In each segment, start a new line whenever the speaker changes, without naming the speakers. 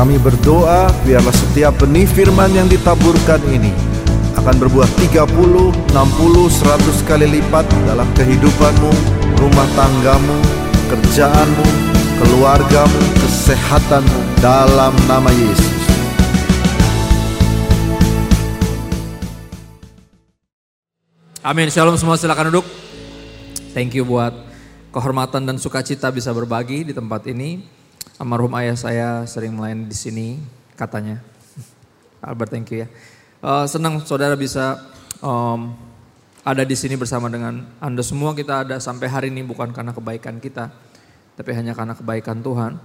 Kami berdoa biarlah setiap benih firman yang ditaburkan ini akan berbuah 30, 60, 100 kali lipat dalam kehidupanmu, rumah tanggamu, kerjaanmu, keluargamu, kesehatanmu dalam nama Yesus.
Amin. Shalom semua silakan duduk. Thank you buat kehormatan dan sukacita bisa berbagi di tempat ini. Almarhum ayah saya sering melayani di sini katanya. Albert thank you ya. Uh, senang saudara bisa um, ada di sini bersama dengan Anda semua. Kita ada sampai hari ini bukan karena kebaikan kita, tapi hanya karena kebaikan Tuhan.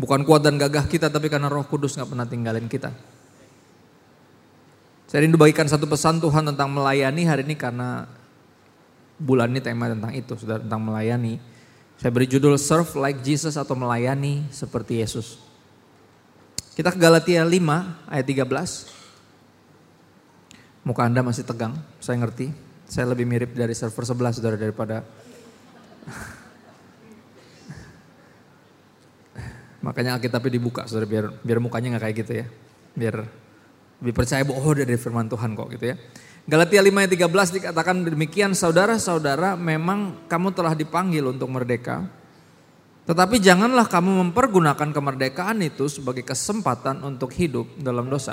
Bukan kuat dan gagah kita, tapi karena Roh Kudus nggak pernah tinggalin kita. Saya rindu bagikan satu pesan Tuhan tentang melayani hari ini karena bulan ini tema tentang itu, sudah tentang melayani. Saya beri judul Serve Like Jesus atau melayani seperti Yesus. Kita ke Galatia 5 ayat 13. Muka Anda masih tegang, saya ngerti. Saya lebih mirip dari server sebelah saudara daripada Makanya Alkitabnya dibuka saudara biar biar mukanya nggak kayak gitu ya. Biar lebih percaya bahwa oh dari firman Tuhan kok gitu ya. Galatia 5 ayat 13 dikatakan demikian saudara-saudara memang kamu telah dipanggil untuk merdeka. Tetapi janganlah kamu mempergunakan kemerdekaan itu sebagai kesempatan untuk hidup dalam dosa.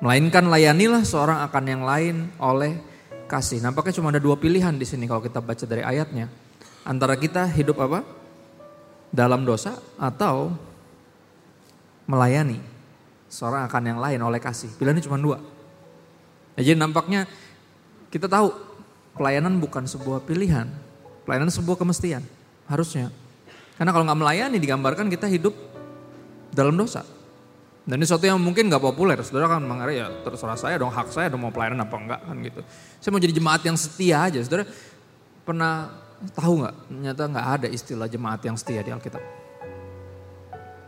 Melainkan layanilah seorang akan yang lain oleh kasih. Nampaknya cuma ada dua pilihan di sini kalau kita baca dari ayatnya. Antara kita hidup apa? Dalam dosa atau melayani seorang akan yang lain oleh kasih. Pilihannya cuma dua. Ya, jadi nampaknya kita tahu pelayanan bukan sebuah pilihan. Pelayanan sebuah kemestian. Harusnya. Karena kalau nggak melayani digambarkan kita hidup dalam dosa. Dan ini sesuatu yang mungkin nggak populer. Saudara kan mengira ya terserah saya dong, hak saya dong mau pelayanan apa enggak kan gitu. Saya mau jadi jemaat yang setia aja. Saudara pernah tahu nggak? Ternyata nggak ada istilah jemaat yang setia di Alkitab.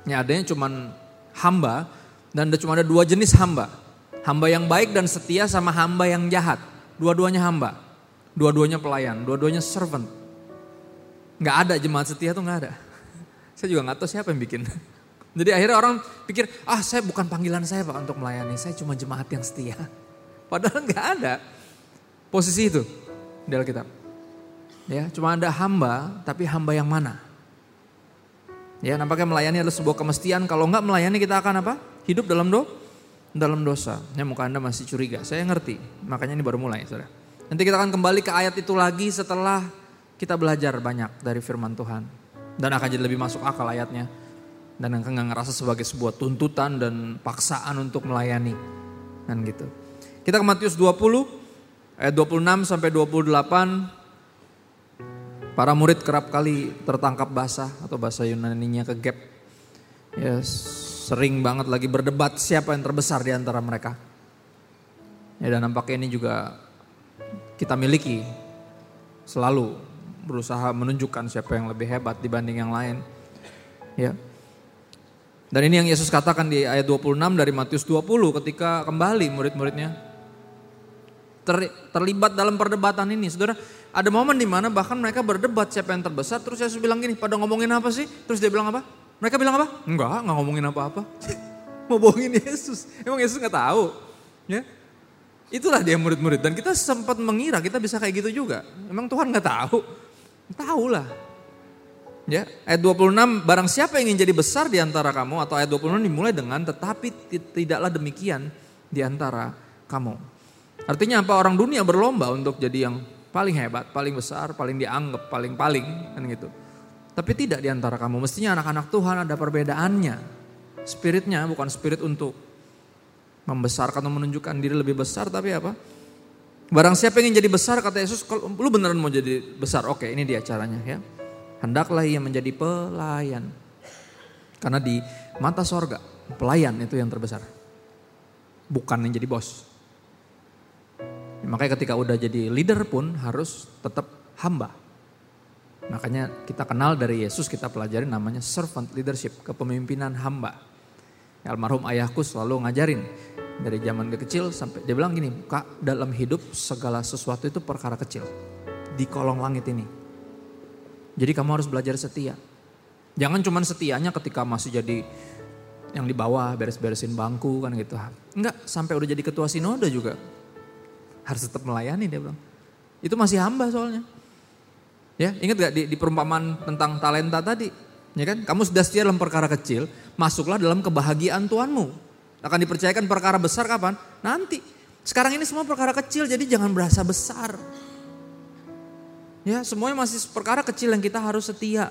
Ya adanya cuman hamba dan cuma ada dua jenis hamba. Hamba yang baik dan setia sama hamba yang jahat. Dua-duanya hamba. Dua-duanya pelayan. Dua-duanya servant. Gak ada jemaat setia tuh gak ada. Saya juga gak tahu siapa yang bikin. Jadi akhirnya orang pikir, ah saya bukan panggilan saya pak untuk melayani. Saya cuma jemaat yang setia. Padahal gak ada posisi itu di Alkitab. Ya, cuma ada hamba, tapi hamba yang mana? Ya, nampaknya melayani adalah sebuah kemestian. Kalau enggak melayani kita akan apa? hidup dalam do dalam dosa. Ya muka Anda masih curiga. Saya ngerti. Makanya ini baru mulai, Saudara. Nanti kita akan kembali ke ayat itu lagi setelah kita belajar banyak dari firman Tuhan. Dan akan jadi lebih masuk akal ayatnya. Dan akan nggak ngerasa sebagai sebuah tuntutan dan paksaan untuk melayani. Dan gitu. Kita ke Matius 20 ayat 26 sampai 28. Para murid kerap kali tertangkap basah atau bahasa Yunani-nya ke gap. Yes, sering banget lagi berdebat siapa yang terbesar di antara mereka. Ya, dan nampaknya ini juga kita miliki selalu berusaha menunjukkan siapa yang lebih hebat dibanding yang lain. Ya. Dan ini yang Yesus katakan di ayat 26 dari Matius 20 ketika kembali murid-muridnya ter, terlibat dalam perdebatan ini. Saudara, ada momen di mana bahkan mereka berdebat siapa yang terbesar. Terus Yesus bilang gini, pada ngomongin apa sih? Terus dia bilang apa? Mereka bilang apa? Enggak, enggak ngomongin apa-apa. Mau bohongin Yesus. Emang Yesus nggak tahu. Ya, Itulah dia murid-murid. Dan kita sempat mengira kita bisa kayak gitu juga. Emang Tuhan nggak tahu? Tahu lah. Ya, ayat 26, barang siapa yang ingin jadi besar di antara kamu, atau ayat 26 dimulai dengan, tetapi tidaklah demikian di antara kamu. Artinya apa? Orang dunia berlomba untuk jadi yang paling hebat, paling besar, paling dianggap, paling-paling, kan gitu. Tapi tidak di antara kamu. Mestinya anak-anak Tuhan ada perbedaannya. Spiritnya bukan spirit untuk membesarkan atau menunjukkan diri lebih besar. Tapi apa? Barang siapa ingin jadi besar kata Yesus, kalau lu beneran mau jadi besar, oke ini dia caranya ya. Hendaklah ia menjadi pelayan. Karena di mata sorga, pelayan itu yang terbesar. Bukan yang jadi bos. Makanya ketika udah jadi leader pun harus tetap hamba. Makanya kita kenal dari Yesus kita pelajari namanya servant leadership, kepemimpinan hamba. Almarhum ayahku selalu ngajarin dari zaman dia kecil sampai dia bilang gini, kak dalam hidup segala sesuatu itu perkara kecil di kolong langit ini. Jadi kamu harus belajar setia. Jangan cuman setianya ketika masih jadi yang di bawah beres-beresin bangku kan gitu. Enggak, sampai udah jadi ketua sinode juga. Harus tetap melayani dia bilang. Itu masih hamba soalnya. Ya, ingat gak di, di perumpamaan tentang talenta tadi? Ya kan? Kamu sudah setia dalam perkara kecil, masuklah dalam kebahagiaan Tuhanmu. Akan dipercayakan perkara besar kapan? Nanti. Sekarang ini semua perkara kecil, jadi jangan berasa besar. Ya, semuanya masih perkara kecil yang kita harus setia.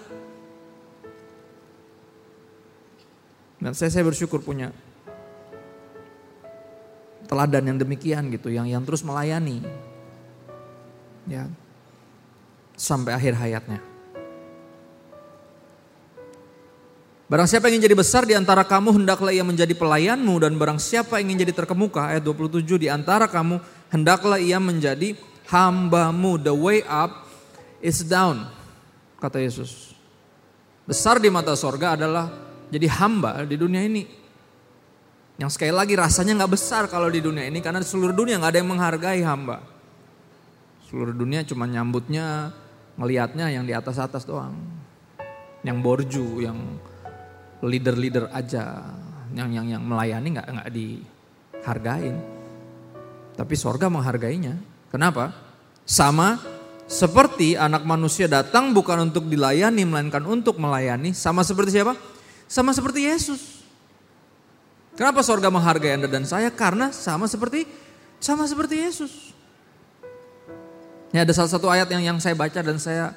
Dan saya, saya bersyukur punya teladan yang demikian gitu, yang yang terus melayani. Ya. Sampai akhir hayatnya. Barang siapa ingin jadi besar di antara kamu hendaklah ia menjadi pelayanmu dan barang siapa ingin jadi terkemuka ayat 27 di antara kamu hendaklah ia menjadi hambamu. The way up is down kata Yesus. Besar di mata sorga adalah jadi hamba di dunia ini. Yang sekali lagi rasanya nggak besar kalau di dunia ini karena seluruh dunia nggak ada yang menghargai hamba. Seluruh dunia cuma nyambutnya, ngelihatnya yang di atas-atas doang. Yang borju, yang leader-leader aja yang yang yang melayani nggak nggak dihargain. Tapi sorga menghargainya. Kenapa? Sama seperti anak manusia datang bukan untuk dilayani melainkan untuk melayani. Sama seperti siapa? Sama seperti Yesus. Kenapa sorga menghargai Anda dan saya? Karena sama seperti sama seperti Yesus. Ini ada salah satu ayat yang yang saya baca dan saya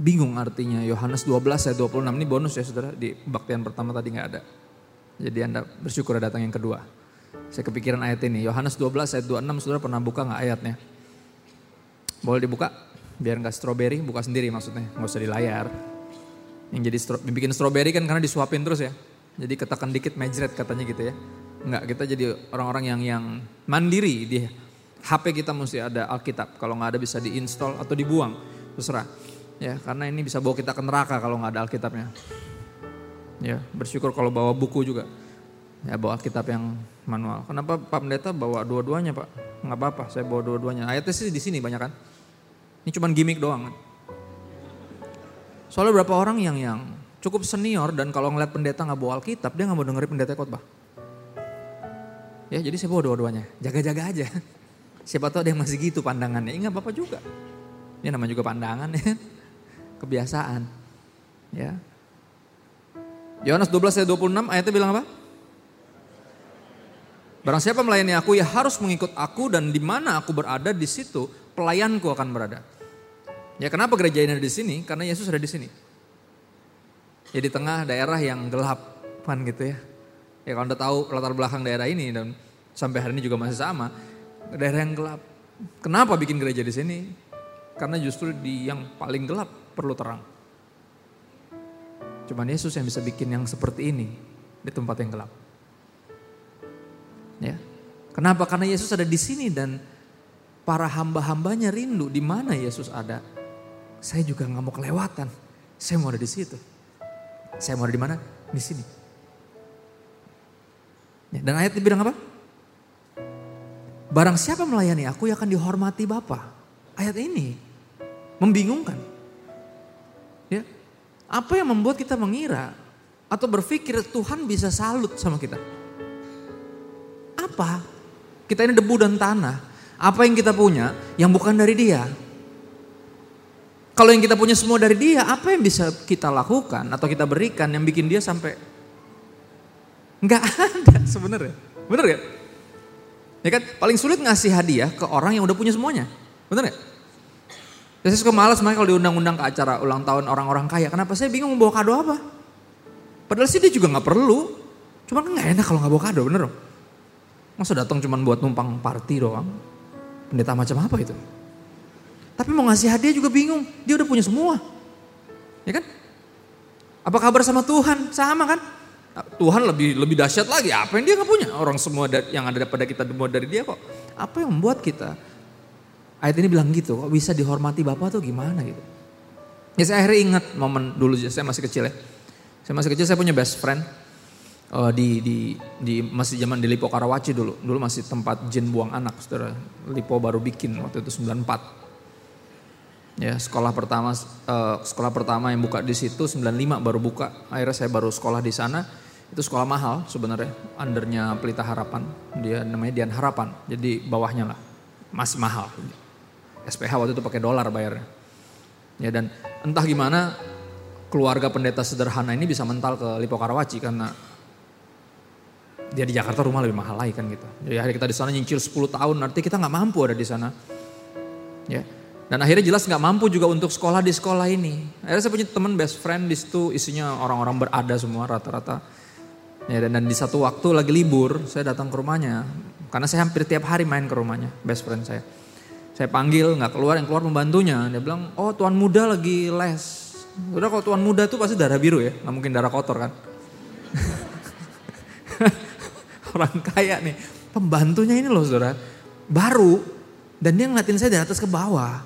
bingung artinya Yohanes 12 ayat 26 ini bonus ya saudara di baktian pertama tadi nggak ada. Jadi Anda bersyukur datang yang kedua. Saya kepikiran ayat ini. Yohanes 12 ayat 26 saudara pernah buka nggak ayatnya? Boleh dibuka? Biar nggak stroberi, buka sendiri maksudnya, nggak usah di layar. Yang jadi stro, bikin stroberi kan karena disuapin terus ya. Jadi ketekan dikit majret katanya gitu ya. Enggak, kita jadi orang-orang yang yang mandiri di HP kita mesti ada Alkitab. Kalau nggak ada bisa diinstal atau dibuang, terserah. Ya, karena ini bisa bawa kita ke neraka kalau nggak ada Alkitabnya. Ya, bersyukur kalau bawa buku juga. Ya, bawa Alkitab yang manual. Kenapa Pak Pendeta bawa dua-duanya, Pak? Nggak apa-apa, saya bawa dua-duanya. Ayatnya sih di sini banyak kan. Ini cuma gimmick doang. Soalnya berapa orang yang yang cukup senior dan kalau ngeliat pendeta nggak bawa Alkitab, dia nggak mau dengerin pendeta khotbah. Ya, jadi saya bawa dua-duanya. Jaga-jaga aja. Siapa tahu ada yang masih gitu pandangannya. Ingat Bapak juga. Ini nama juga pandangan ya kebiasaan. Ya. Yohanes 12 ayat 26 ayatnya bilang apa? Barang siapa melayani aku ya harus mengikut aku dan di mana aku berada di situ pelayanku akan berada. Ya kenapa gereja ini ada di sini? Karena Yesus ada di sini. Ya di tengah daerah yang gelap kan gitu ya. Ya kalau anda tahu latar belakang daerah ini dan sampai hari ini juga masih sama. Daerah yang gelap. Kenapa bikin gereja di sini? Karena justru di yang paling gelap perlu terang. Cuman Yesus yang bisa bikin yang seperti ini di tempat yang gelap. Ya. Kenapa? Karena Yesus ada di sini dan para hamba-hambanya rindu di mana Yesus ada. Saya juga nggak mau kelewatan. Saya mau ada di situ. Saya mau ada di mana? Di sini. Ya, dan ayat bilang apa? Barang siapa melayani aku yang akan dihormati Bapa. Ayat ini membingungkan. Ya. Apa yang membuat kita mengira atau berpikir Tuhan bisa salut sama kita? Apa? Kita ini debu dan tanah. Apa yang kita punya yang bukan dari dia? Kalau yang kita punya semua dari dia, apa yang bisa kita lakukan atau kita berikan yang bikin dia sampai nggak ada sebenarnya, bener ya? Ya kan, paling sulit ngasih hadiah ke orang yang udah punya semuanya, bener ya? saya suka malas makanya kalau diundang-undang ke acara ulang tahun orang-orang kaya. Kenapa saya bingung mau bawa kado apa? Padahal sih dia juga nggak perlu. Cuma kan nggak enak kalau nggak bawa kado, bener dong? Masa datang cuma buat numpang party doang? Pendeta macam apa itu? Tapi mau ngasih hadiah juga bingung. Dia udah punya semua. Ya kan? Apa kabar sama Tuhan? Sama kan? Tuhan lebih lebih dahsyat lagi. Apa yang dia nggak punya? Orang semua yang ada pada kita semua dari dia kok. Apa yang membuat kita Ayat ini bilang gitu, kok bisa dihormati Bapak tuh gimana gitu. Ya saya akhirnya ingat momen dulu saya masih kecil ya. Saya masih kecil saya punya best friend uh, di di di masih zaman di Lipo Karawaci dulu. Dulu masih tempat jin buang anak, Saudara. Lipo baru bikin waktu itu 94. Ya, sekolah pertama uh, sekolah pertama yang buka di situ 95 baru buka. Akhirnya saya baru sekolah di sana. Itu sekolah mahal sebenarnya, undernya Pelita Harapan. Dia namanya Dian Harapan. Jadi bawahnya lah. Masih mahal. SPH waktu itu pakai dolar bayarnya. Ya dan entah gimana keluarga pendeta sederhana ini bisa mental ke Lipo Karawaci karena dia di Jakarta rumah lebih mahal lagi kan gitu. Jadi hari kita di sana nyicil 10 tahun, nanti kita nggak mampu ada di sana. Ya, dan akhirnya jelas nggak mampu juga untuk sekolah di sekolah ini. Akhirnya saya punya teman best friend di situ isinya orang-orang berada semua rata-rata. Ya, dan, dan di satu waktu lagi libur saya datang ke rumahnya. Karena saya hampir tiap hari main ke rumahnya best friend saya. Saya panggil nggak keluar yang keluar pembantunya. Dia bilang oh tuan muda lagi les. Udah kalau tuan muda tuh pasti darah biru ya nggak mungkin darah kotor kan. Orang kaya nih pembantunya ini loh saudara baru dan dia ngeliatin saya dari atas ke bawah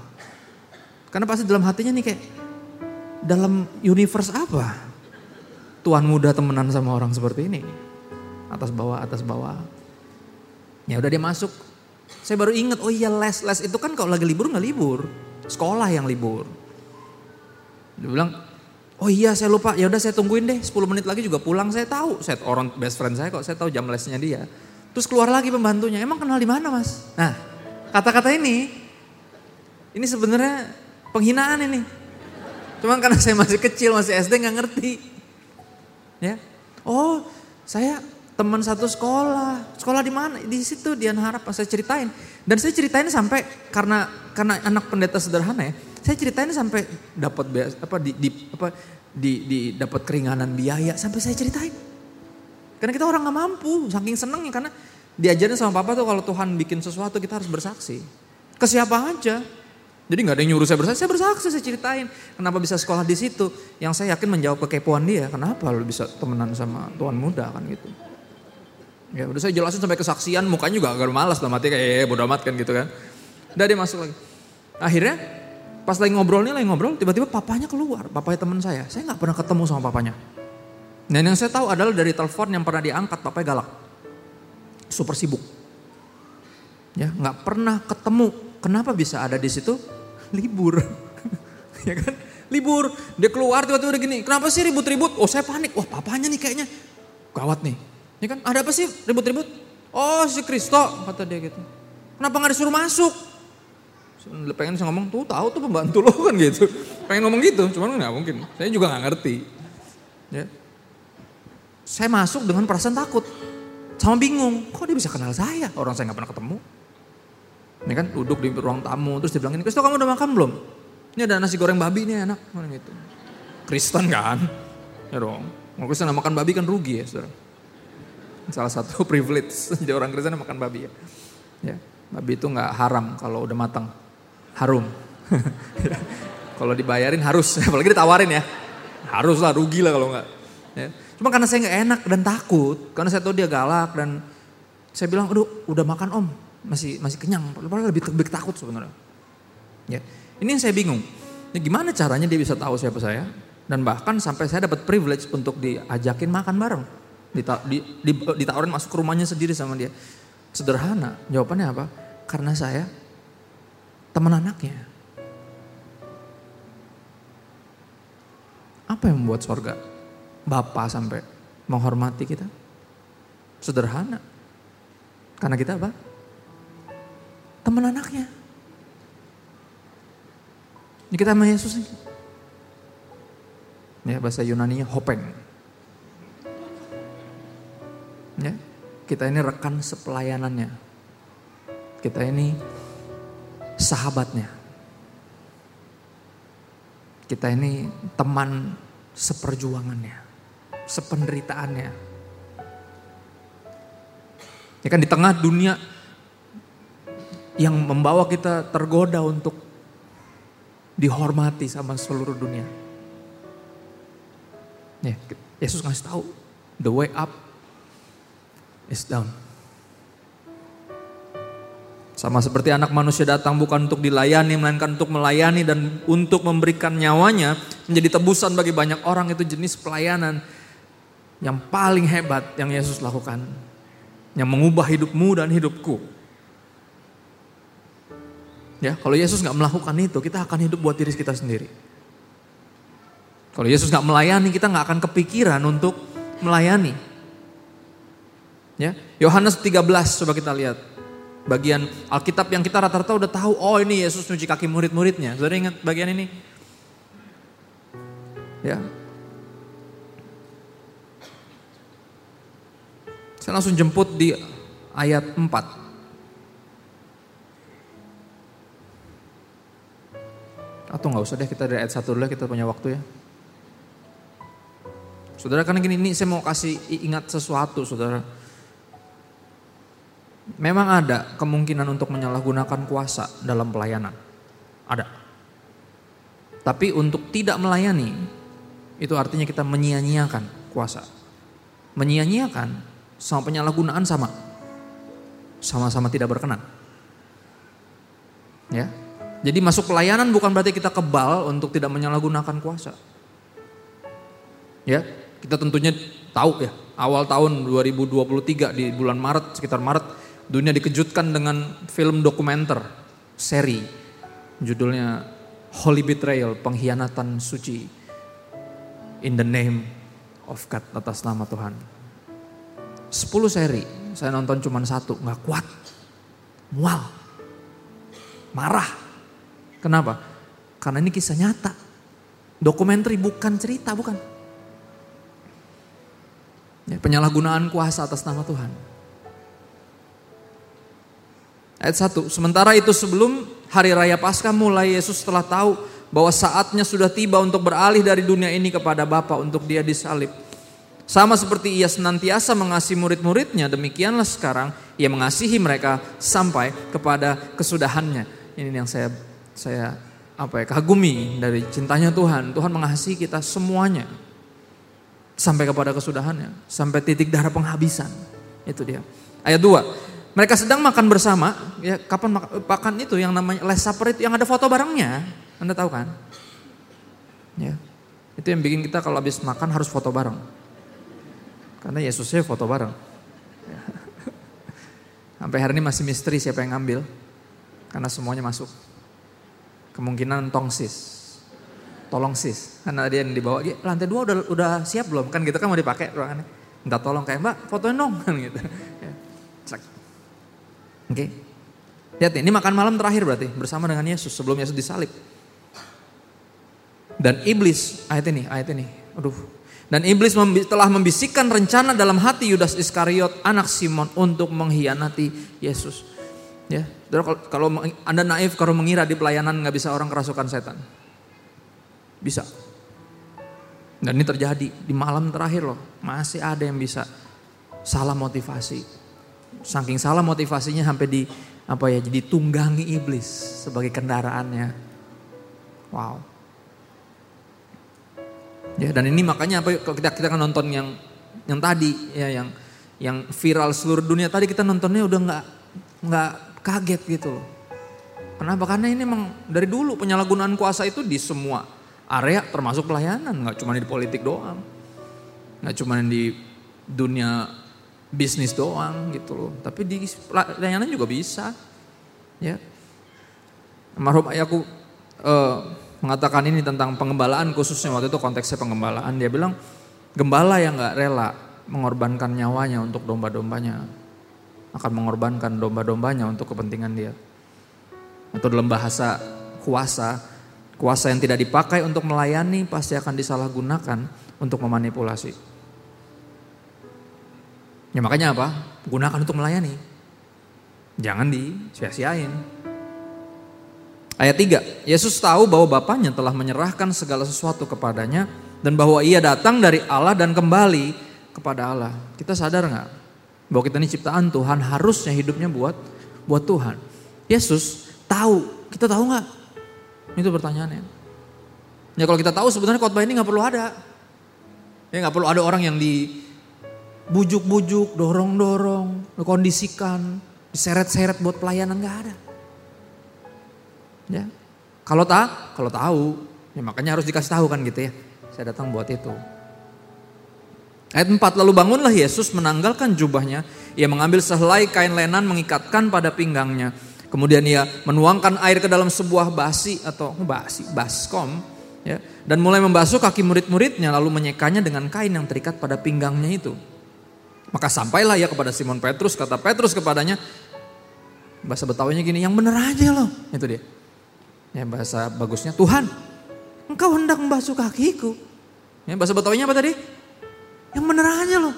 karena pasti dalam hatinya nih kayak dalam universe apa? Tuhan muda temenan sama orang seperti ini. Atas bawah, atas bawah. Ya udah dia masuk. Saya baru ingat, oh iya les, les itu kan kalau lagi libur nggak libur. Sekolah yang libur. Dia bilang, oh iya saya lupa, ya udah saya tungguin deh 10 menit lagi juga pulang saya tahu. Saya orang best friend saya kok, saya tahu jam lesnya dia. Terus keluar lagi pembantunya, emang kenal di mana mas? Nah kata-kata ini, ini sebenarnya Penghinaan ini. Cuma karena saya masih kecil, masih SD nggak ngerti. Ya. Oh, saya teman satu sekolah. Sekolah di mana? Di situ Dian Harap saya ceritain. Dan saya ceritain sampai karena karena anak pendeta sederhana ya. Saya ceritain sampai dapat apa di, di apa di, di dapat keringanan biaya sampai saya ceritain. Karena kita orang nggak mampu, saking senengnya karena diajarin sama papa tuh kalau Tuhan bikin sesuatu kita harus bersaksi. Ke siapa aja. Jadi nggak ada yang nyuruh saya bersaksi, saya bersaksi, saya ceritain. Kenapa bisa sekolah di situ? Yang saya yakin menjawab kekepoan dia, kenapa lu bisa temenan sama tuan muda kan gitu. Ya udah saya jelasin sampai kesaksian, mukanya juga agak malas lah mati kayak eh, bodo amat kan gitu kan. Udah dia masuk lagi. Akhirnya pas lagi ngobrol nih lagi ngobrol, tiba-tiba papanya keluar, papanya teman saya. Saya nggak pernah ketemu sama papanya. Dan yang saya tahu adalah dari telepon yang pernah diangkat papanya galak. Super sibuk. Ya, nggak pernah ketemu. Kenapa bisa ada di situ? libur. ya kan? Libur. Dia keluar tiba-tiba udah gini. Kenapa sih ribut-ribut? Oh saya panik. Wah papanya nih kayaknya. Gawat nih. Ya kan? Ada apa sih ribut-ribut? Oh si Kristo kata dia gitu. Kenapa gak disuruh masuk? Pengen saya ngomong tuh tahu tuh pembantu lo kan gitu. Pengen ngomong gitu, cuman nggak mungkin. Saya juga nggak ngerti. Ya. Saya masuk dengan perasaan takut, sama bingung. Kok dia bisa kenal saya? Orang saya nggak pernah ketemu. Ini kan duduk di ruang tamu, terus dia bilang ini, Kristo kamu udah makan belum? Ini ada nasi goreng babi nih enak. Gitu. Kristen kan? Ya dong. Kalau Kristen makan babi kan rugi ya saudara. Salah satu privilege jadi orang Kristen makan babi ya. Ya, babi itu nggak haram kalau udah matang. Harum. kalau dibayarin harus, apalagi ditawarin ya. Harus lah, rugi lah kalau nggak. Ya. Cuma karena saya nggak enak dan takut, karena saya tahu dia galak dan saya bilang, aduh udah makan om, masih masih kenyang, padahal lebih, lebih takut sebenarnya. Ya, ini yang saya bingung. Ya, gimana caranya dia bisa tahu siapa saya? Dan bahkan sampai saya dapat privilege untuk diajakin makan bareng. Dita, di, di, ditawarin masuk ke rumahnya sendiri sama dia. Sederhana, jawabannya apa? Karena saya teman anaknya. Apa yang membuat sorga? Bapak sampai menghormati kita? Sederhana. Karena kita apa? Teman anaknya. Ini kita sama Yesus nih. Ya, bahasa Yunani-nya hopeng. Ya, kita ini rekan sepelayanannya. Kita ini sahabatnya. Kita ini teman seperjuangannya, sependeritaannya. Ya kan di tengah dunia yang membawa kita tergoda untuk dihormati sama seluruh dunia. Ya, Yesus ngasih tahu, the way up is down. Sama seperti anak manusia datang bukan untuk dilayani, melainkan untuk melayani dan untuk memberikan nyawanya menjadi tebusan bagi banyak orang itu jenis pelayanan yang paling hebat yang Yesus lakukan. Yang mengubah hidupmu dan hidupku. Ya, kalau Yesus nggak melakukan itu, kita akan hidup buat diri kita sendiri. Kalau Yesus nggak melayani, kita nggak akan kepikiran untuk melayani. Ya, Yohanes 13 coba kita lihat. Bagian Alkitab yang kita rata-rata udah tahu, oh ini Yesus nyuci kaki murid-muridnya. Saudara ingat bagian ini? Ya. Saya langsung jemput di ayat 4. Atau nggak usah deh kita dari ayat 1 dulu kita punya waktu ya. Saudara karena gini ini saya mau kasih ingat sesuatu saudara. Memang ada kemungkinan untuk menyalahgunakan kuasa dalam pelayanan. Ada. Tapi untuk tidak melayani, itu artinya kita menyia-nyiakan kuasa. Menyia-nyiakan sama penyalahgunaan sama. Sama-sama tidak berkenan. Ya. Jadi masuk pelayanan bukan berarti kita kebal untuk tidak menyalahgunakan kuasa. Ya, kita tentunya tahu ya, awal tahun 2023 di bulan Maret, sekitar Maret Dunia dikejutkan dengan film dokumenter seri judulnya Holy Betrayal, pengkhianatan suci in the name of God atas nama Tuhan. 10 seri, saya nonton cuma satu, nggak kuat, mual, marah. Kenapa? Karena ini kisah nyata. Dokumenter bukan cerita, bukan. Ya, penyalahgunaan kuasa atas nama Tuhan. Ayat 1, sementara itu sebelum hari raya Paskah mulai Yesus telah tahu bahwa saatnya sudah tiba untuk beralih dari dunia ini kepada Bapa untuk dia disalib. Sama seperti ia senantiasa mengasihi murid-muridnya, demikianlah sekarang ia mengasihi mereka sampai kepada kesudahannya. Ini yang saya saya apa ya kagumi dari cintanya Tuhan. Tuhan mengasihi kita semuanya sampai kepada kesudahannya, sampai titik darah penghabisan. Itu dia. Ayat 2. Mereka sedang makan bersama, ya kapan makan itu yang namanya last supper itu yang ada foto barengnya. Anda tahu kan? Ya. Itu yang bikin kita kalau habis makan harus foto bareng. Karena Yesusnya foto bareng. Sampai hari ini masih misteri siapa yang ngambil. Karena semuanya masuk. Kemungkinan tongsis. Tolong sis. Karena dia yang dibawa, lantai dua udah udah siap belum? Kan gitu kan mau dipakai ruangannya. Minta tolong kayak mbak fotoin dong kan gitu. Ya. Oke. Okay. Lihat nih, ini makan malam terakhir berarti bersama dengan Yesus sebelum Yesus disalib. Dan iblis, ayat ini, ayat ini. Aduh. Dan iblis telah membisikkan rencana dalam hati Yudas Iskariot anak Simon untuk mengkhianati Yesus. Ya, kalau, kalau Anda naif kalau mengira di pelayanan nggak bisa orang kerasukan setan. Bisa. Dan ini terjadi di malam terakhir loh. Masih ada yang bisa salah motivasi saking salah motivasinya sampai di apa ya jadi tunggangi iblis sebagai kendaraannya. Wow. Ya dan ini makanya apa kalau kita kita kan nonton yang yang tadi ya yang yang viral seluruh dunia tadi kita nontonnya udah nggak nggak kaget gitu loh. Kenapa? Karena ini memang dari dulu penyalahgunaan kuasa itu di semua area termasuk pelayanan, nggak cuma di politik doang. Nggak cuma di dunia bisnis doang gitu loh. Tapi di layanan juga bisa. Ya. Marhum ayahku uh, mengatakan ini tentang pengembalaan khususnya waktu itu konteksnya pengembalaan. Dia bilang gembala yang nggak rela mengorbankan nyawanya untuk domba-dombanya akan mengorbankan domba-dombanya untuk kepentingan dia. Atau dalam bahasa kuasa, kuasa yang tidak dipakai untuk melayani pasti akan disalahgunakan untuk memanipulasi. Ya makanya apa? Gunakan untuk melayani. Jangan disia-siain. Ayat 3, Yesus tahu bahwa Bapaknya telah menyerahkan segala sesuatu kepadanya dan bahwa ia datang dari Allah dan kembali kepada Allah. Kita sadar nggak bahwa kita ini ciptaan Tuhan harusnya hidupnya buat buat Tuhan. Yesus tahu, kita tahu nggak? Itu pertanyaannya. Ya kalau kita tahu sebenarnya khotbah ini nggak perlu ada. Ya nggak perlu ada orang yang di bujuk-bujuk, dorong-dorong, kondisikan, diseret-seret buat pelayanan nggak ada. Ya, kalau tak, kalau tahu, ya makanya harus dikasih tahu kan gitu ya. Saya datang buat itu. Ayat 4, lalu bangunlah Yesus menanggalkan jubahnya, ia mengambil sehelai kain lenan mengikatkan pada pinggangnya. Kemudian ia menuangkan air ke dalam sebuah basi atau basi, baskom, ya, dan mulai membasuh kaki murid-muridnya lalu menyekanya dengan kain yang terikat pada pinggangnya itu. Maka sampailah ia kepada Simon Petrus, kata Petrus kepadanya, bahasa Betawinya gini, yang bener aja loh, itu dia. Ya bahasa bagusnya, Tuhan, engkau hendak membasuh kakiku. Ya bahasa Betawinya apa tadi? Yang bener aja loh.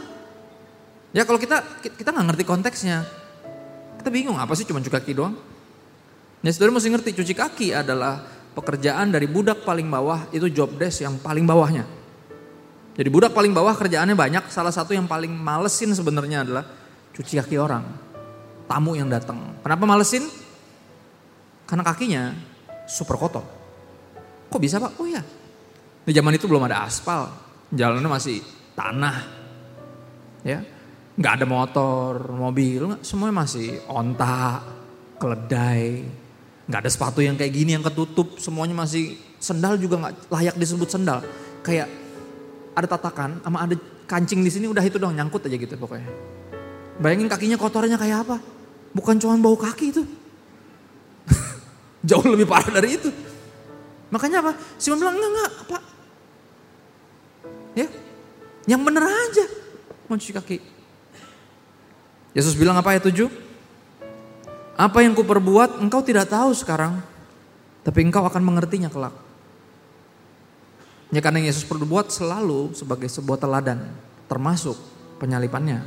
Ya kalau kita kita nggak ngerti konteksnya, kita bingung apa sih cuma cuci kaki doang? Ya saudara mesti ngerti cuci kaki adalah pekerjaan dari budak paling bawah itu job desk yang paling bawahnya. Jadi budak paling bawah kerjaannya banyak, salah satu yang paling malesin sebenarnya adalah cuci kaki orang. Tamu yang datang. Kenapa malesin? Karena kakinya super kotor. Kok bisa pak? Oh iya. Di zaman itu belum ada aspal. Jalannya masih tanah. Ya, nggak ada motor, mobil, semuanya masih onta, keledai, nggak ada sepatu yang kayak gini yang ketutup, semuanya masih sendal juga nggak layak disebut sendal. Kayak ada tatakan, sama ada kancing di sini udah itu dong nyangkut aja gitu pokoknya. Bayangin kakinya kotornya kayak apa? Bukan cuma bau kaki itu. Jauh lebih parah dari itu. Makanya apa? Simon bilang enggak enggak apa? Ya, yang bener aja mau cuci kaki. Yesus bilang apa ayat 7? Apa yang kuperbuat engkau tidak tahu sekarang, tapi engkau akan mengertinya kelak. Ya karena Yesus perbuat selalu sebagai sebuah teladan, termasuk penyalipannya.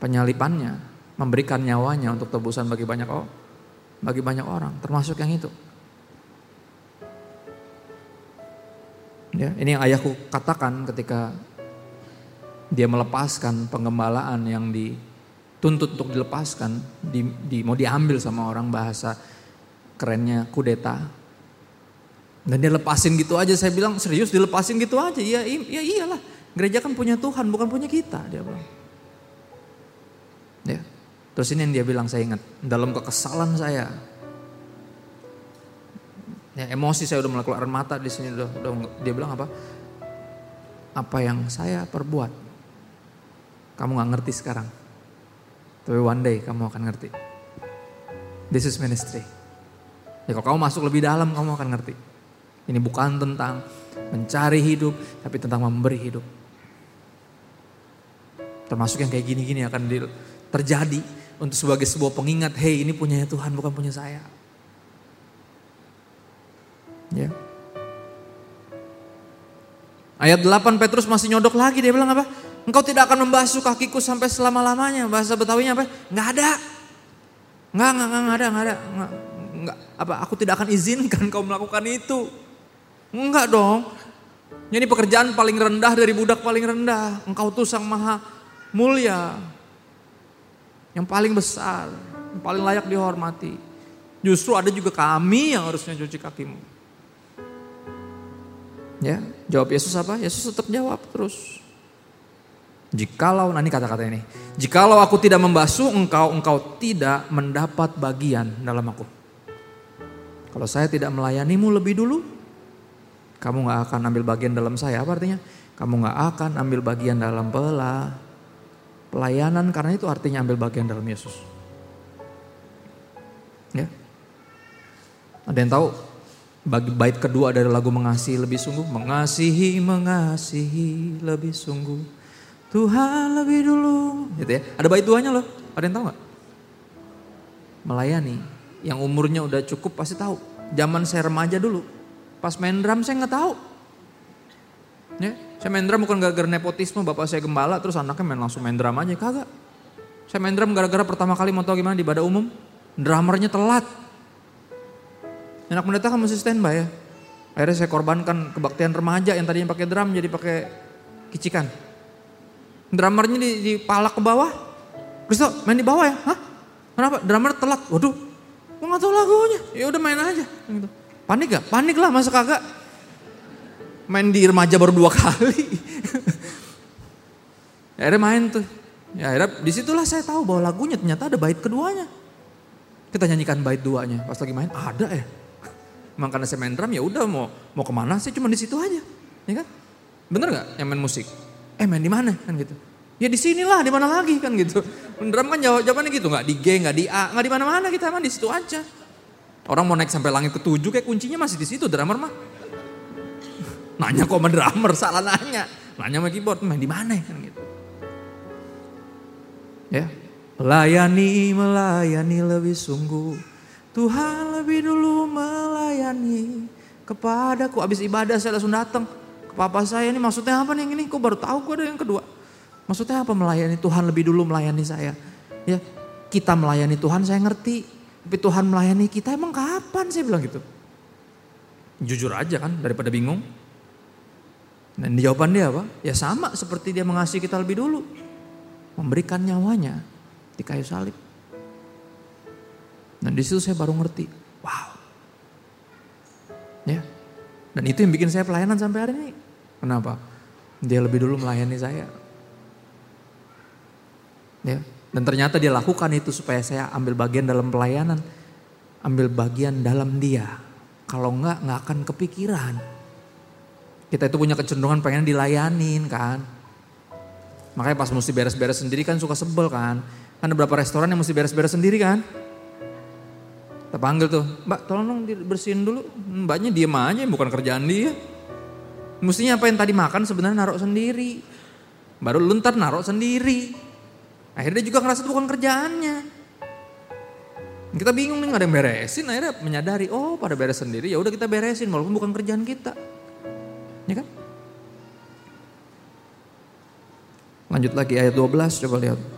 Penyalipannya, memberikan nyawanya untuk tebusan bagi banyak orang, bagi banyak orang, termasuk yang itu. Ya, ini yang ayahku katakan ketika dia melepaskan penggembalaan yang dituntut untuk dilepaskan, di, di, mau diambil sama orang bahasa kerennya kudeta. Dan dia lepasin gitu aja, saya bilang serius dilepasin gitu aja, ya, ya iyalah. Gereja kan punya Tuhan, bukan punya kita, dia bilang. Ya. Terus ini yang dia bilang saya ingat, dalam kekesalan saya, ya emosi saya udah mulai keluar mata di sini udah, udah dia bilang apa? Apa yang saya perbuat kamu gak ngerti sekarang. Tapi one day kamu akan ngerti. This is ministry. Ya kalau kamu masuk lebih dalam kamu akan ngerti. Ini bukan tentang mencari hidup, tapi tentang memberi hidup. Termasuk yang kayak gini-gini akan terjadi untuk sebagai sebuah pengingat, hey ini punya Tuhan bukan punya saya. Ya. Ayat 8 Petrus masih nyodok lagi dia bilang apa? Engkau tidak akan membasuh kakiku sampai selama-lamanya. Bahasa Betawinya apa? Nggak ada. Nggak, nggak, nggak, nggak ada, nggak ada. Nggak, nggak, apa, aku tidak akan izinkan kau melakukan itu. Enggak dong. Ini pekerjaan paling rendah dari budak paling rendah. Engkau tuh sang maha mulia. Yang paling besar. Yang paling layak dihormati. Justru ada juga kami yang harusnya cuci kakimu. Ya, jawab Yesus apa? Yesus tetap jawab terus. Jikalau, nah ini kata-kata ini. Jikalau aku tidak membasuh engkau, engkau tidak mendapat bagian dalam aku. Kalau saya tidak melayanimu lebih dulu, kamu gak akan ambil bagian dalam saya. Apa artinya? Kamu gak akan ambil bagian dalam pela, pelayanan karena itu artinya ambil bagian dalam Yesus. Ya. Ada yang tahu bagi bait kedua dari lagu mengasihi lebih sungguh, mengasihi mengasihi lebih sungguh Tuhan lebih dulu. Gitu ya. Ada bait duanya loh. Ada yang tahu gak? Melayani. Yang umurnya udah cukup pasti tahu. Zaman saya remaja dulu. Pas main drum saya nggak tahu. Ya, saya main drum bukan gara-gara nepotisme, bapak saya gembala terus anaknya main langsung main drum aja, kagak. Saya main drum gara-gara pertama kali mau tahu gimana di badan umum, drummernya telat. Anak pendeta kan mesti standby ya. Akhirnya saya korbankan kebaktian remaja yang tadinya pakai drum jadi pakai kicikan. Drummernya di, palak ke bawah. Kristo main di bawah ya? Hah? Kenapa? Drummer telat. Waduh, gue gak tau lagunya. Ya udah main aja. Gitu. Panik gak? Panik lah masa kagak. Main di remaja baru dua kali. ya, akhirnya main tuh. Ya akhirnya di situlah saya tahu bahwa lagunya ternyata ada bait keduanya. Kita nyanyikan bait duanya. Pas lagi main ada ya. Emang karena saya main drum ya udah mau mau ke mana sih cuma di situ aja. Ya kan? Bener gak yang main musik? eh main di mana kan gitu. Ya di sinilah, di mana lagi kan gitu. Drama kan jawab jawabannya gitu, nggak di G, nggak di A, nggak di mana-mana kita mah di situ aja. Orang mau naik sampai langit ketujuh kayak kuncinya masih di situ drummer mah. Nanya kok sama drummer, salah nanya. Nanya sama keyboard, main di mana kan gitu. Ya, melayani, melayani lebih sungguh. Tuhan lebih dulu melayani kepadaku. Abis ibadah saya langsung datang ke papa saya ini maksudnya apa nih ini? Kok baru tahu gue ada yang kedua. Maksudnya apa melayani Tuhan lebih dulu melayani saya? Ya, kita melayani Tuhan saya ngerti. Tapi Tuhan melayani kita emang kapan saya bilang gitu. Jujur aja kan daripada bingung. Dan jawaban dia apa? Ya sama seperti dia mengasihi kita lebih dulu. Memberikan nyawanya di kayu salib. Dan di situ saya baru ngerti. Wow. Ya. Dan itu yang bikin saya pelayanan sampai hari ini. Kenapa? Dia lebih dulu melayani saya. Ya. Dan ternyata dia lakukan itu supaya saya ambil bagian dalam pelayanan. Ambil bagian dalam dia. Kalau enggak, enggak akan kepikiran. Kita itu punya kecenderungan pengen dilayanin kan. Makanya pas mesti beres-beres sendiri kan suka sebel kan. Kan ada beberapa restoran yang mesti beres-beres sendiri kan. Kita panggil tuh, mbak tolong bersihin dulu. Mbaknya diem aja, bukan kerjaan dia. Mestinya apa yang tadi makan sebenarnya naruh sendiri. Baru lu ntar naruh sendiri. Akhirnya juga ngerasa itu bukan kerjaannya. Kita bingung nih gak ada yang beresin, akhirnya menyadari, oh pada beres sendiri, ya udah kita beresin walaupun bukan kerjaan kita. Ya kan? Lanjut lagi ayat 12 coba lihat.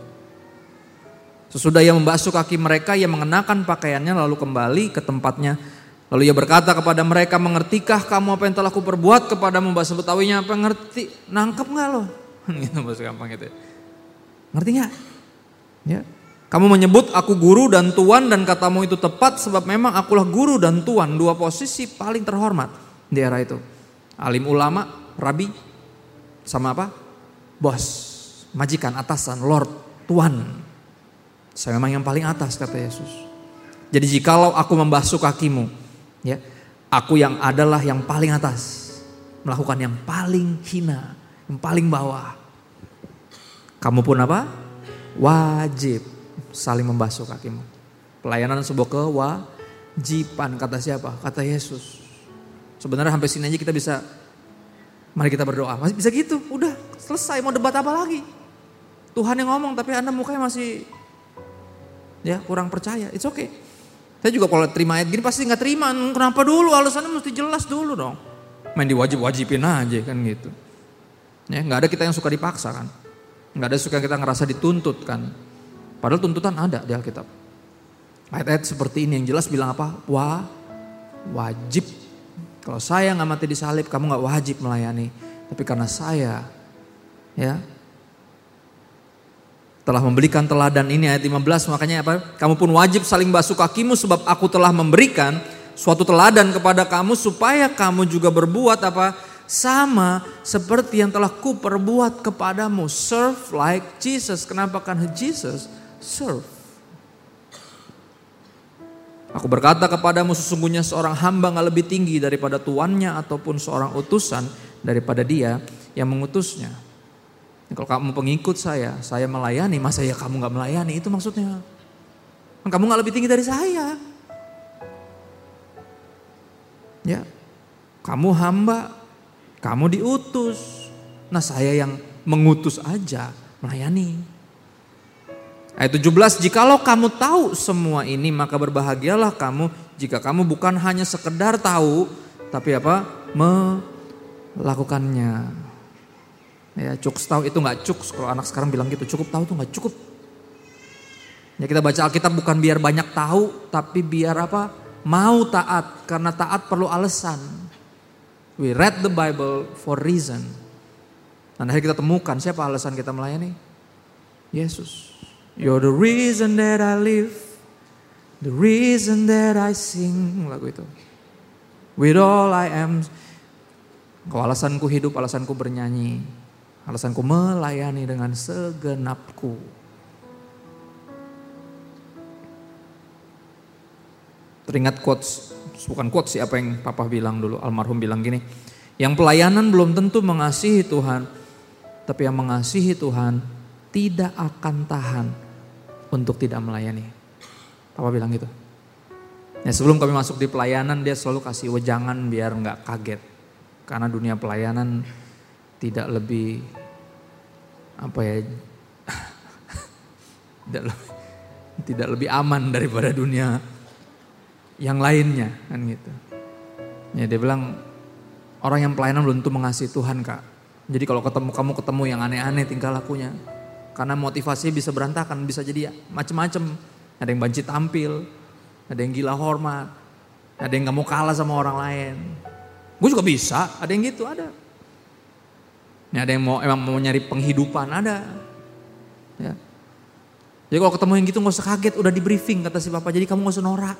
Sesudah ia membasuh kaki mereka, ia mengenakan pakaiannya lalu kembali ke tempatnya. Lalu ia berkata kepada mereka, mengertikah kamu apa yang telah kuperbuat kepadamu? Bahasa Betawinya apa ngerti? Nangkep gak lo? gitu bahasa gampang gitu. Ngerti gak? Ya. Kamu menyebut aku guru dan tuan dan katamu itu tepat sebab memang akulah guru dan tuan. Dua posisi paling terhormat di era itu. Alim ulama, rabi, sama apa? Bos, majikan, atasan, lord, tuan. Saya memang yang paling atas kata Yesus. Jadi jikalau aku membasuh kakimu, ya, aku yang adalah yang paling atas, melakukan yang paling hina, yang paling bawah. Kamu pun apa? Wajib saling membasuh kakimu. Pelayanan sebuah kewajiban kata siapa? Kata Yesus. Sebenarnya sampai sini aja kita bisa mari kita berdoa. Masih bisa gitu, udah selesai mau debat apa lagi? Tuhan yang ngomong tapi Anda mukanya masih ya kurang percaya. It's okay. Saya juga kalau terima ayat gini pasti nggak terima. Kenapa dulu? Alasannya mesti jelas dulu dong. Main diwajib-wajibin aja kan gitu. Ya nggak ada kita yang suka dipaksa kan. Nggak ada suka kita ngerasa dituntut kan. Padahal tuntutan ada di Alkitab. Ayat-ayat seperti ini yang jelas bilang apa? Wah, wajib. Kalau saya nggak mati di salib, kamu nggak wajib melayani. Tapi karena saya, ya, telah memberikan teladan ini ayat 15 makanya apa? Kamu pun wajib saling basuh kakimu sebab aku telah memberikan suatu teladan kepada kamu supaya kamu juga berbuat apa? Sama seperti yang telah ku perbuat kepadamu. Serve like Jesus. Kenapa kan Jesus? Serve. Aku berkata kepadamu sesungguhnya seorang hamba gak lebih tinggi daripada tuannya ataupun seorang utusan daripada dia yang mengutusnya. Kalau kamu pengikut saya, saya melayani, masa ya kamu gak melayani? Itu maksudnya. Kamu gak lebih tinggi dari saya. Ya, kamu hamba, kamu diutus. Nah saya yang mengutus aja, melayani. Ayat 17, jikalau kamu tahu semua ini maka berbahagialah kamu jika kamu bukan hanya sekedar tahu, tapi apa? Melakukannya. Ya cukup tahu itu nggak cukup kalau anak sekarang bilang gitu cukup tahu tuh nggak cukup. Ya kita baca Alkitab bukan biar banyak tahu tapi biar apa? Mau taat karena taat perlu alasan. We read the Bible for reason. Dan akhirnya kita temukan siapa alasan kita melayani? Yesus. You're the reason that I live. The reason that I sing. Lagu itu. With all I am. Kau alasanku hidup, alasanku bernyanyi. Alasanku melayani dengan segenapku. Teringat quotes, bukan quotes sih apa yang papa bilang dulu, almarhum bilang gini. Yang pelayanan belum tentu mengasihi Tuhan, tapi yang mengasihi Tuhan tidak akan tahan untuk tidak melayani. Papa bilang gitu. Ya sebelum kami masuk di pelayanan dia selalu kasih wejangan biar nggak kaget. Karena dunia pelayanan tidak lebih apa ya tidak lebih, tidak lebih aman daripada dunia yang lainnya kan gitu. Ya dia bilang orang yang pelayanan belum tentu mengasihi Tuhan kak. Jadi kalau ketemu kamu ketemu yang aneh-aneh tingkah lakunya, karena motivasinya bisa berantakan, bisa jadi macem-macem. Ada yang banci tampil, ada yang gila hormat, ada yang gak mau kalah sama orang lain. Gue juga bisa, ada yang gitu, ada. Ya, ada yang mau emang mau nyari penghidupan, ada. Ya. Jadi kalau ketemu yang gitu gak usah kaget, udah di briefing kata si Bapak, jadi kamu gak usah norak.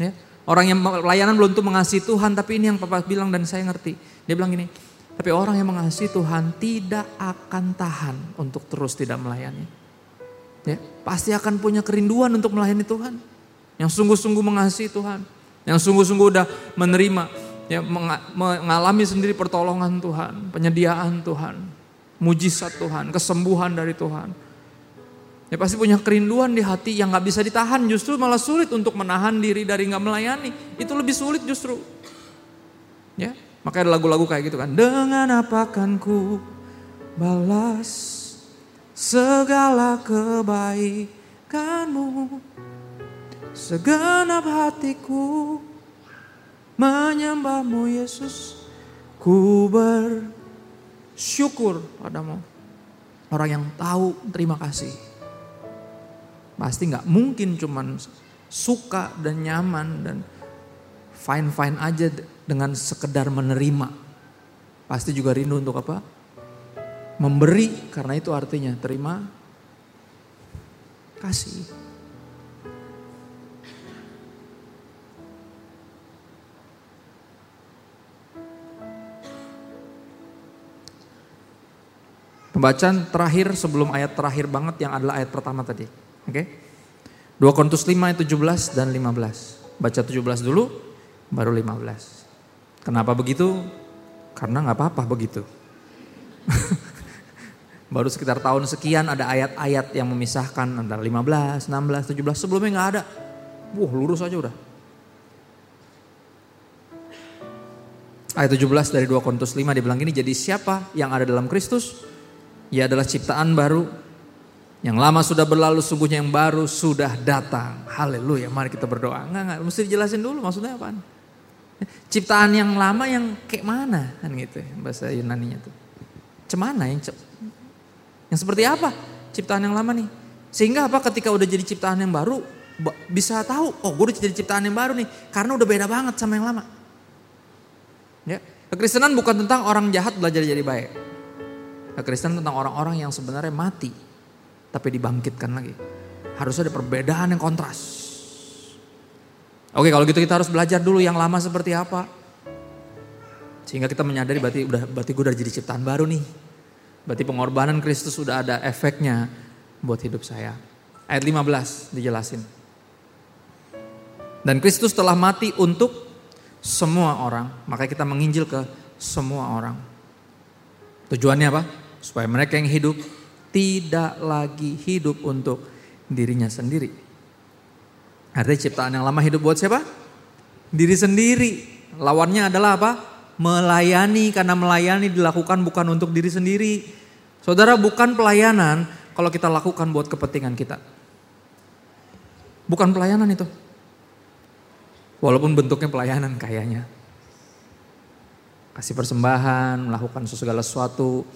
Ya. Orang yang pelayanan belum tuh mengasihi Tuhan, tapi ini yang Papa bilang dan saya ngerti. Dia bilang gini, tapi orang yang mengasihi Tuhan tidak akan tahan untuk terus tidak melayani. Ya, pasti akan punya kerinduan untuk melayani Tuhan. Yang sungguh-sungguh mengasihi Tuhan. Yang sungguh-sungguh udah menerima, ya, mengalami sendiri pertolongan Tuhan, penyediaan Tuhan, mujizat Tuhan, kesembuhan dari Tuhan. Ya pasti punya kerinduan di hati yang gak bisa ditahan justru malah sulit untuk menahan diri dari gak melayani. Itu lebih sulit justru. Ya, Makanya ada lagu-lagu kayak gitu kan. Dengan apa kan ku balas segala kebaikanmu. Segenap hatiku menyembahmu Yesus. Ku bersyukur padamu. Orang yang tahu terima kasih. Pasti nggak mungkin cuman suka dan nyaman dan fine-fine aja dengan sekedar menerima. Pasti juga rindu untuk apa? Memberi, karena itu artinya terima kasih. Pembacaan terakhir sebelum ayat terakhir banget yang adalah ayat pertama tadi. Oke. Okay? 2 Korintus 5 ayat 17 dan 15. Baca 17 dulu, baru 15. Kenapa begitu? Karena nggak apa-apa begitu. baru sekitar tahun sekian ada ayat-ayat yang memisahkan antara 15, 16, 17. Sebelumnya nggak ada. Wah lurus aja udah. Ayat 17 dari 2 Korintus 5 dibilang gini, jadi siapa yang ada dalam Kristus? Ia adalah ciptaan baru, yang lama sudah berlalu, sungguhnya yang baru sudah datang. Haleluya, mari kita berdoa. Enggak, enggak, mesti dijelasin dulu maksudnya apaan. Ciptaan yang lama yang kayak mana kan gitu bahasa Yunani-nya tuh. Cemana yang yang seperti apa ciptaan yang lama nih? Sehingga apa ketika udah jadi ciptaan yang baru bisa tahu, oh gue udah jadi ciptaan yang baru nih karena udah beda banget sama yang lama. Ya, kekristenan bukan tentang orang jahat belajar jadi baik. Kekristenan tentang orang-orang yang sebenarnya mati tapi dibangkitkan lagi. Harus ada perbedaan yang kontras. Oke kalau gitu kita harus belajar dulu yang lama seperti apa. Sehingga kita menyadari berarti udah berarti gue udah jadi ciptaan baru nih. Berarti pengorbanan Kristus sudah ada efeknya buat hidup saya. Ayat 15 dijelasin. Dan Kristus telah mati untuk semua orang. Maka kita menginjil ke semua orang. Tujuannya apa? Supaya mereka yang hidup tidak lagi hidup untuk dirinya sendiri Artinya ciptaan yang lama hidup buat siapa? Diri sendiri. Lawannya adalah apa? Melayani karena melayani dilakukan bukan untuk diri sendiri. Saudara bukan pelayanan kalau kita lakukan buat kepentingan kita. Bukan pelayanan itu. Walaupun bentuknya pelayanan kayaknya. Kasih persembahan, melakukan segala sesuatu,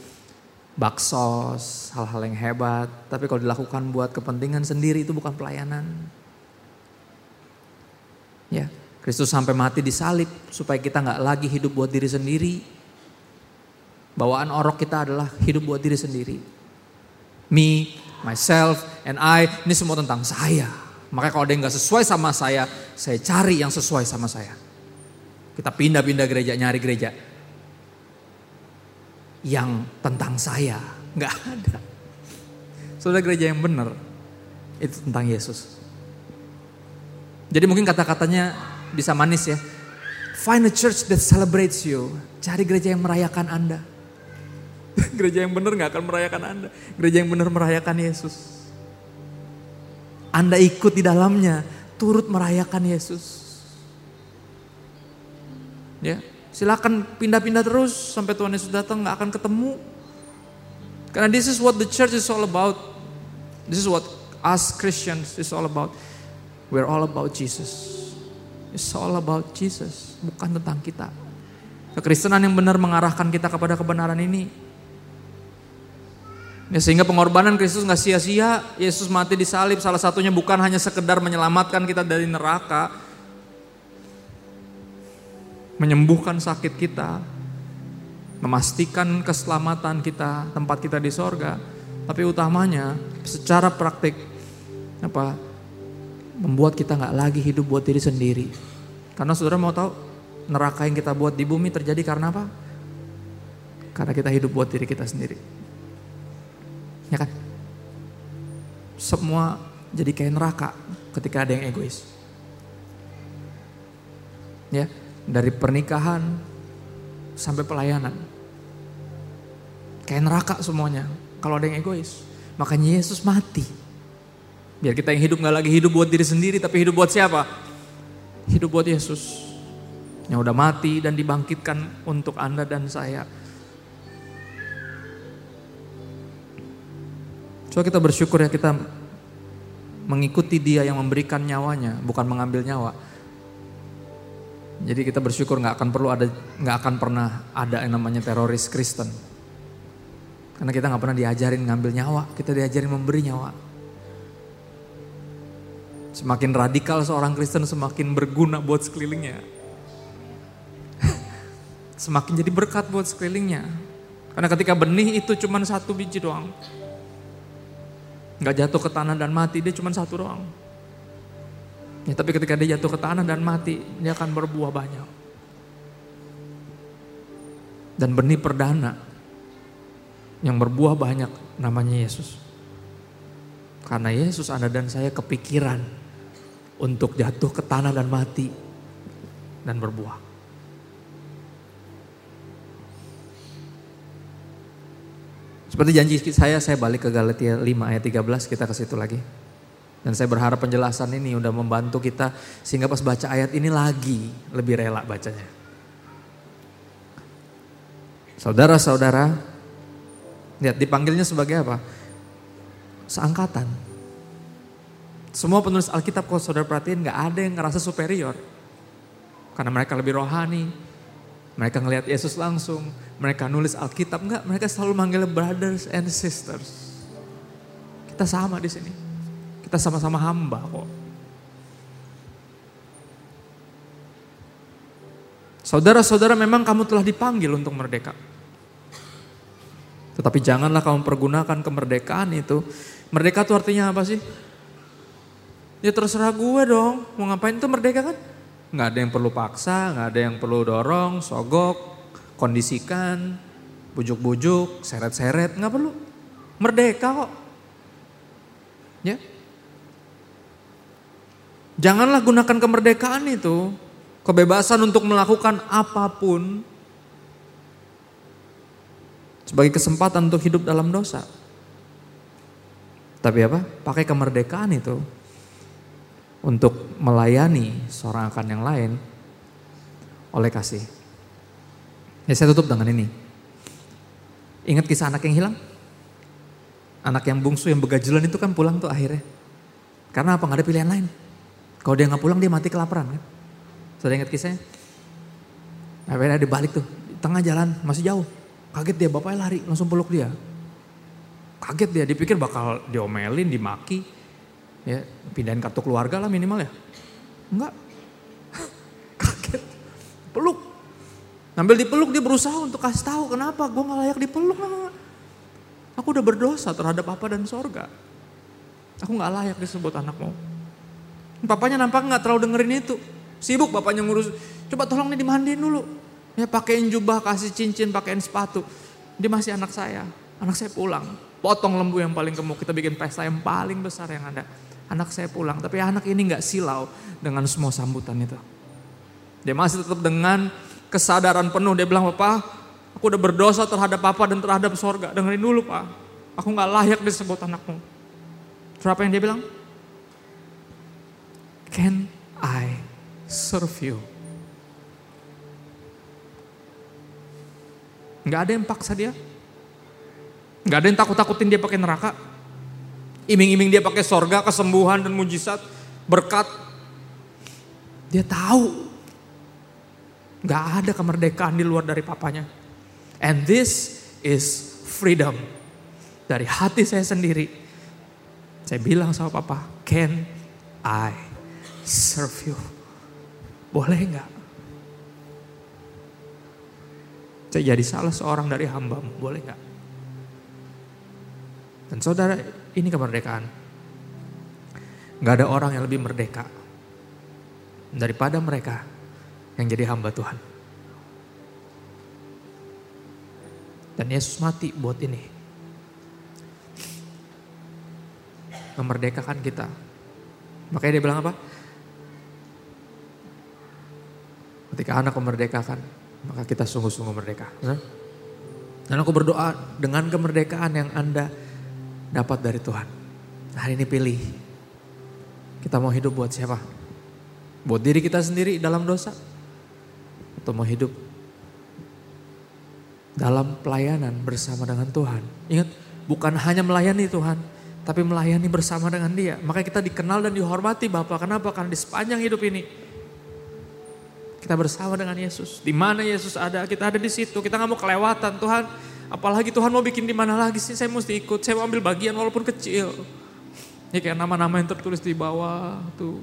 baksos, hal-hal yang hebat. Tapi kalau dilakukan buat kepentingan sendiri itu bukan pelayanan. Ya, Kristus sampai mati di salib supaya kita nggak lagi hidup buat diri sendiri. Bawaan orok kita adalah hidup buat diri sendiri. Me, myself, and I, ini semua tentang saya. Makanya kalau ada yang nggak sesuai sama saya, saya cari yang sesuai sama saya. Kita pindah-pindah gereja, nyari gereja. Yang tentang saya, nggak ada. Saudara gereja yang benar, itu tentang Yesus. Jadi mungkin kata-katanya bisa manis ya. Find a church that celebrates you. Cari gereja yang merayakan Anda. gereja yang benar nggak akan merayakan Anda. Gereja yang benar merayakan Yesus. Anda ikut di dalamnya, turut merayakan Yesus. Ya, silakan pindah-pindah terus sampai Tuhan Yesus datang nggak akan ketemu. Karena this is what the church is all about. This is what us Christians is all about. We're all about Jesus. It's all about Jesus, bukan tentang kita. Kekristenan yang benar mengarahkan kita kepada kebenaran ini. Ya, sehingga pengorbanan Kristus nggak sia-sia. Yesus mati di salib salah satunya bukan hanya sekedar menyelamatkan kita dari neraka, menyembuhkan sakit kita, memastikan keselamatan kita, tempat kita di sorga, tapi utamanya secara praktik apa membuat kita nggak lagi hidup buat diri sendiri. Karena saudara mau tahu neraka yang kita buat di bumi terjadi karena apa? Karena kita hidup buat diri kita sendiri. Ya kan? Semua jadi kayak neraka ketika ada yang egois. Ya, dari pernikahan sampai pelayanan. Kayak neraka semuanya kalau ada yang egois. Makanya Yesus mati. Biar kita yang hidup gak lagi hidup buat diri sendiri tapi hidup buat siapa? Hidup buat Yesus. Yang udah mati dan dibangkitkan untuk Anda dan saya. Coba kita bersyukur ya kita mengikuti dia yang memberikan nyawanya, bukan mengambil nyawa. Jadi kita bersyukur nggak akan perlu ada, nggak akan pernah ada yang namanya teroris Kristen. Karena kita nggak pernah diajarin ngambil nyawa, kita diajarin memberi nyawa. Semakin radikal seorang Kristen semakin berguna buat sekelilingnya. semakin jadi berkat buat sekelilingnya. Karena ketika benih itu cuma satu biji doang nggak jatuh ke tanah dan mati, dia cuma satu doang. Ya, tapi ketika dia jatuh ke tanah dan mati, dia akan berbuah banyak. Dan benih perdana yang berbuah banyak namanya Yesus. Karena Yesus Anda dan saya kepikiran untuk jatuh ke tanah dan mati dan berbuah. Seperti janji saya, saya balik ke Galatia 5 ayat 13, kita ke situ lagi. Dan saya berharap penjelasan ini udah membantu kita sehingga pas baca ayat ini lagi lebih rela bacanya. Saudara-saudara, lihat dipanggilnya sebagai apa? Seangkatan. Semua penulis Alkitab kalau saudara perhatiin gak ada yang ngerasa superior. Karena mereka lebih rohani, mereka ngelihat Yesus langsung, mereka nulis Alkitab enggak, mereka selalu manggil brothers and sisters. Kita sama di sini. Kita sama-sama hamba kok. Saudara-saudara memang kamu telah dipanggil untuk merdeka. Tetapi janganlah kamu pergunakan kemerdekaan itu. Merdeka itu artinya apa sih? Ya terserah gue dong, mau ngapain itu merdeka kan? nggak ada yang perlu paksa, nggak ada yang perlu dorong, sogok, kondisikan, bujuk-bujuk, seret-seret, nggak perlu. Merdeka kok. Ya. Janganlah gunakan kemerdekaan itu, kebebasan untuk melakukan apa pun sebagai kesempatan untuk hidup dalam dosa. Tapi apa? Pakai kemerdekaan itu untuk melayani seorang akan yang lain oleh kasih. Ya saya tutup dengan ini. Ingat kisah anak yang hilang? Anak yang bungsu yang begajulan itu kan pulang tuh akhirnya. Karena apa? Gak ada pilihan lain. Kalau dia nggak pulang dia mati kelaparan kan. Sudah ingat kisahnya? Akhirnya dia balik tuh. Di tengah jalan masih jauh. Kaget dia bapaknya lari langsung peluk dia. Kaget dia dipikir bakal diomelin, dimaki. Ya, pindahin kartu keluarga lah minimal ya. Enggak. Kaget. Peluk. Ngambil dipeluk dia berusaha untuk kasih tahu kenapa gue gak layak dipeluk. Aku udah berdosa terhadap apa dan sorga. Aku gak layak disebut anakmu. Papanya nampak gak terlalu dengerin itu. Sibuk bapaknya ngurus. Coba tolong nih dimandiin dulu. Ya pakein jubah, kasih cincin, pakein sepatu. Dia masih anak saya. Anak saya pulang. Potong lembu yang paling gemuk. Kita bikin pesta yang paling besar yang ada anak saya pulang. Tapi anak ini nggak silau dengan semua sambutan itu. Dia masih tetap dengan kesadaran penuh. Dia bilang, Bapak, Aku udah berdosa terhadap Papa dan terhadap sorga. Dengerin dulu Pak. Aku gak layak disebut anakmu. Terus apa yang dia bilang? Can I serve you? Gak ada yang paksa dia. Gak ada yang takut-takutin dia pakai neraka. Iming-iming dia pakai sorga, kesembuhan dan mujizat, berkat. Dia tahu. Gak ada kemerdekaan di luar dari papanya. And this is freedom. Dari hati saya sendiri. Saya bilang sama papa, can I serve you? Boleh nggak? Saya jadi salah seorang dari hambamu, boleh nggak? Dan saudara, ini kemerdekaan. Gak ada orang yang lebih merdeka daripada mereka yang jadi hamba Tuhan. Dan Yesus mati buat ini. Memerdekakan kita. Makanya dia bilang apa? Ketika anak memerdekakan, maka kita sungguh-sungguh merdeka. Dan aku berdoa dengan kemerdekaan yang Anda dapat dari Tuhan. Hari ini pilih. Kita mau hidup buat siapa? Buat diri kita sendiri dalam dosa? Atau mau hidup dalam pelayanan bersama dengan Tuhan? Ingat, bukan hanya melayani Tuhan, tapi melayani bersama dengan dia. Maka kita dikenal dan dihormati Bapak. Kenapa? Karena di sepanjang hidup ini kita bersama dengan Yesus. Di mana Yesus ada, kita ada di situ. Kita nggak mau kelewatan Tuhan. Apalagi Tuhan mau bikin di mana lagi sih saya mesti ikut. Saya mau ambil bagian walaupun kecil. Ya kayak nama-nama yang tertulis di bawah tuh.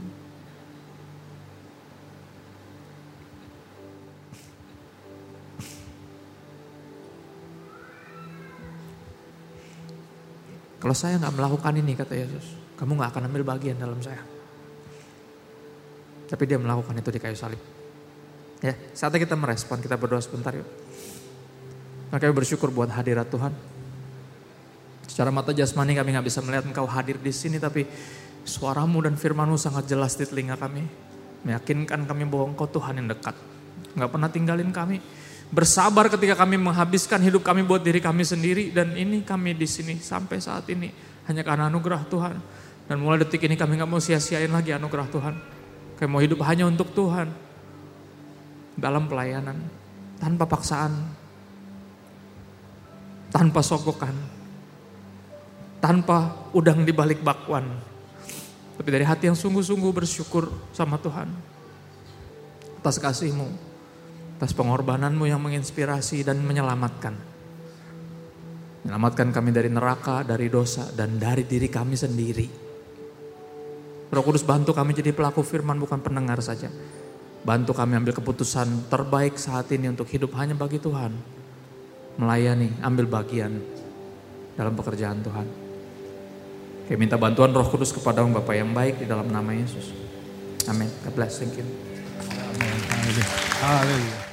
Kalau saya nggak melakukan ini kata Yesus, kamu nggak akan ambil bagian dalam saya. Tapi dia melakukan itu di kayu salib. Ya, saatnya kita merespon, kita berdoa sebentar yuk. Maka kami bersyukur buat hadirat Tuhan. Secara mata jasmani kami nggak bisa melihat engkau hadir di sini, tapi suaramu dan firmanmu sangat jelas di telinga kami. Meyakinkan kami bahwa engkau Tuhan yang dekat. Nggak pernah tinggalin kami. Bersabar ketika kami menghabiskan hidup kami buat diri kami sendiri. Dan ini kami di sini sampai saat ini. Hanya karena anugerah Tuhan. Dan mulai detik ini kami nggak mau sia-siain lagi anugerah Tuhan. Kami mau hidup hanya untuk Tuhan. Dalam pelayanan. Tanpa paksaan, tanpa sogokan, tanpa udang di balik bakwan. Tapi dari hati yang sungguh-sungguh bersyukur sama Tuhan. Atas kasihmu, atas pengorbananmu yang menginspirasi dan menyelamatkan. Menyelamatkan kami dari neraka, dari dosa, dan dari diri kami sendiri. Roh Kudus bantu kami jadi pelaku firman bukan pendengar saja. Bantu kami ambil keputusan terbaik saat ini untuk hidup hanya bagi Tuhan melayani, ambil bagian dalam pekerjaan Tuhan. Oke, minta bantuan Roh Kudus kepada Bapak yang baik di dalam nama Yesus. Amin. God bless. Thank you. Amin. Haleluya.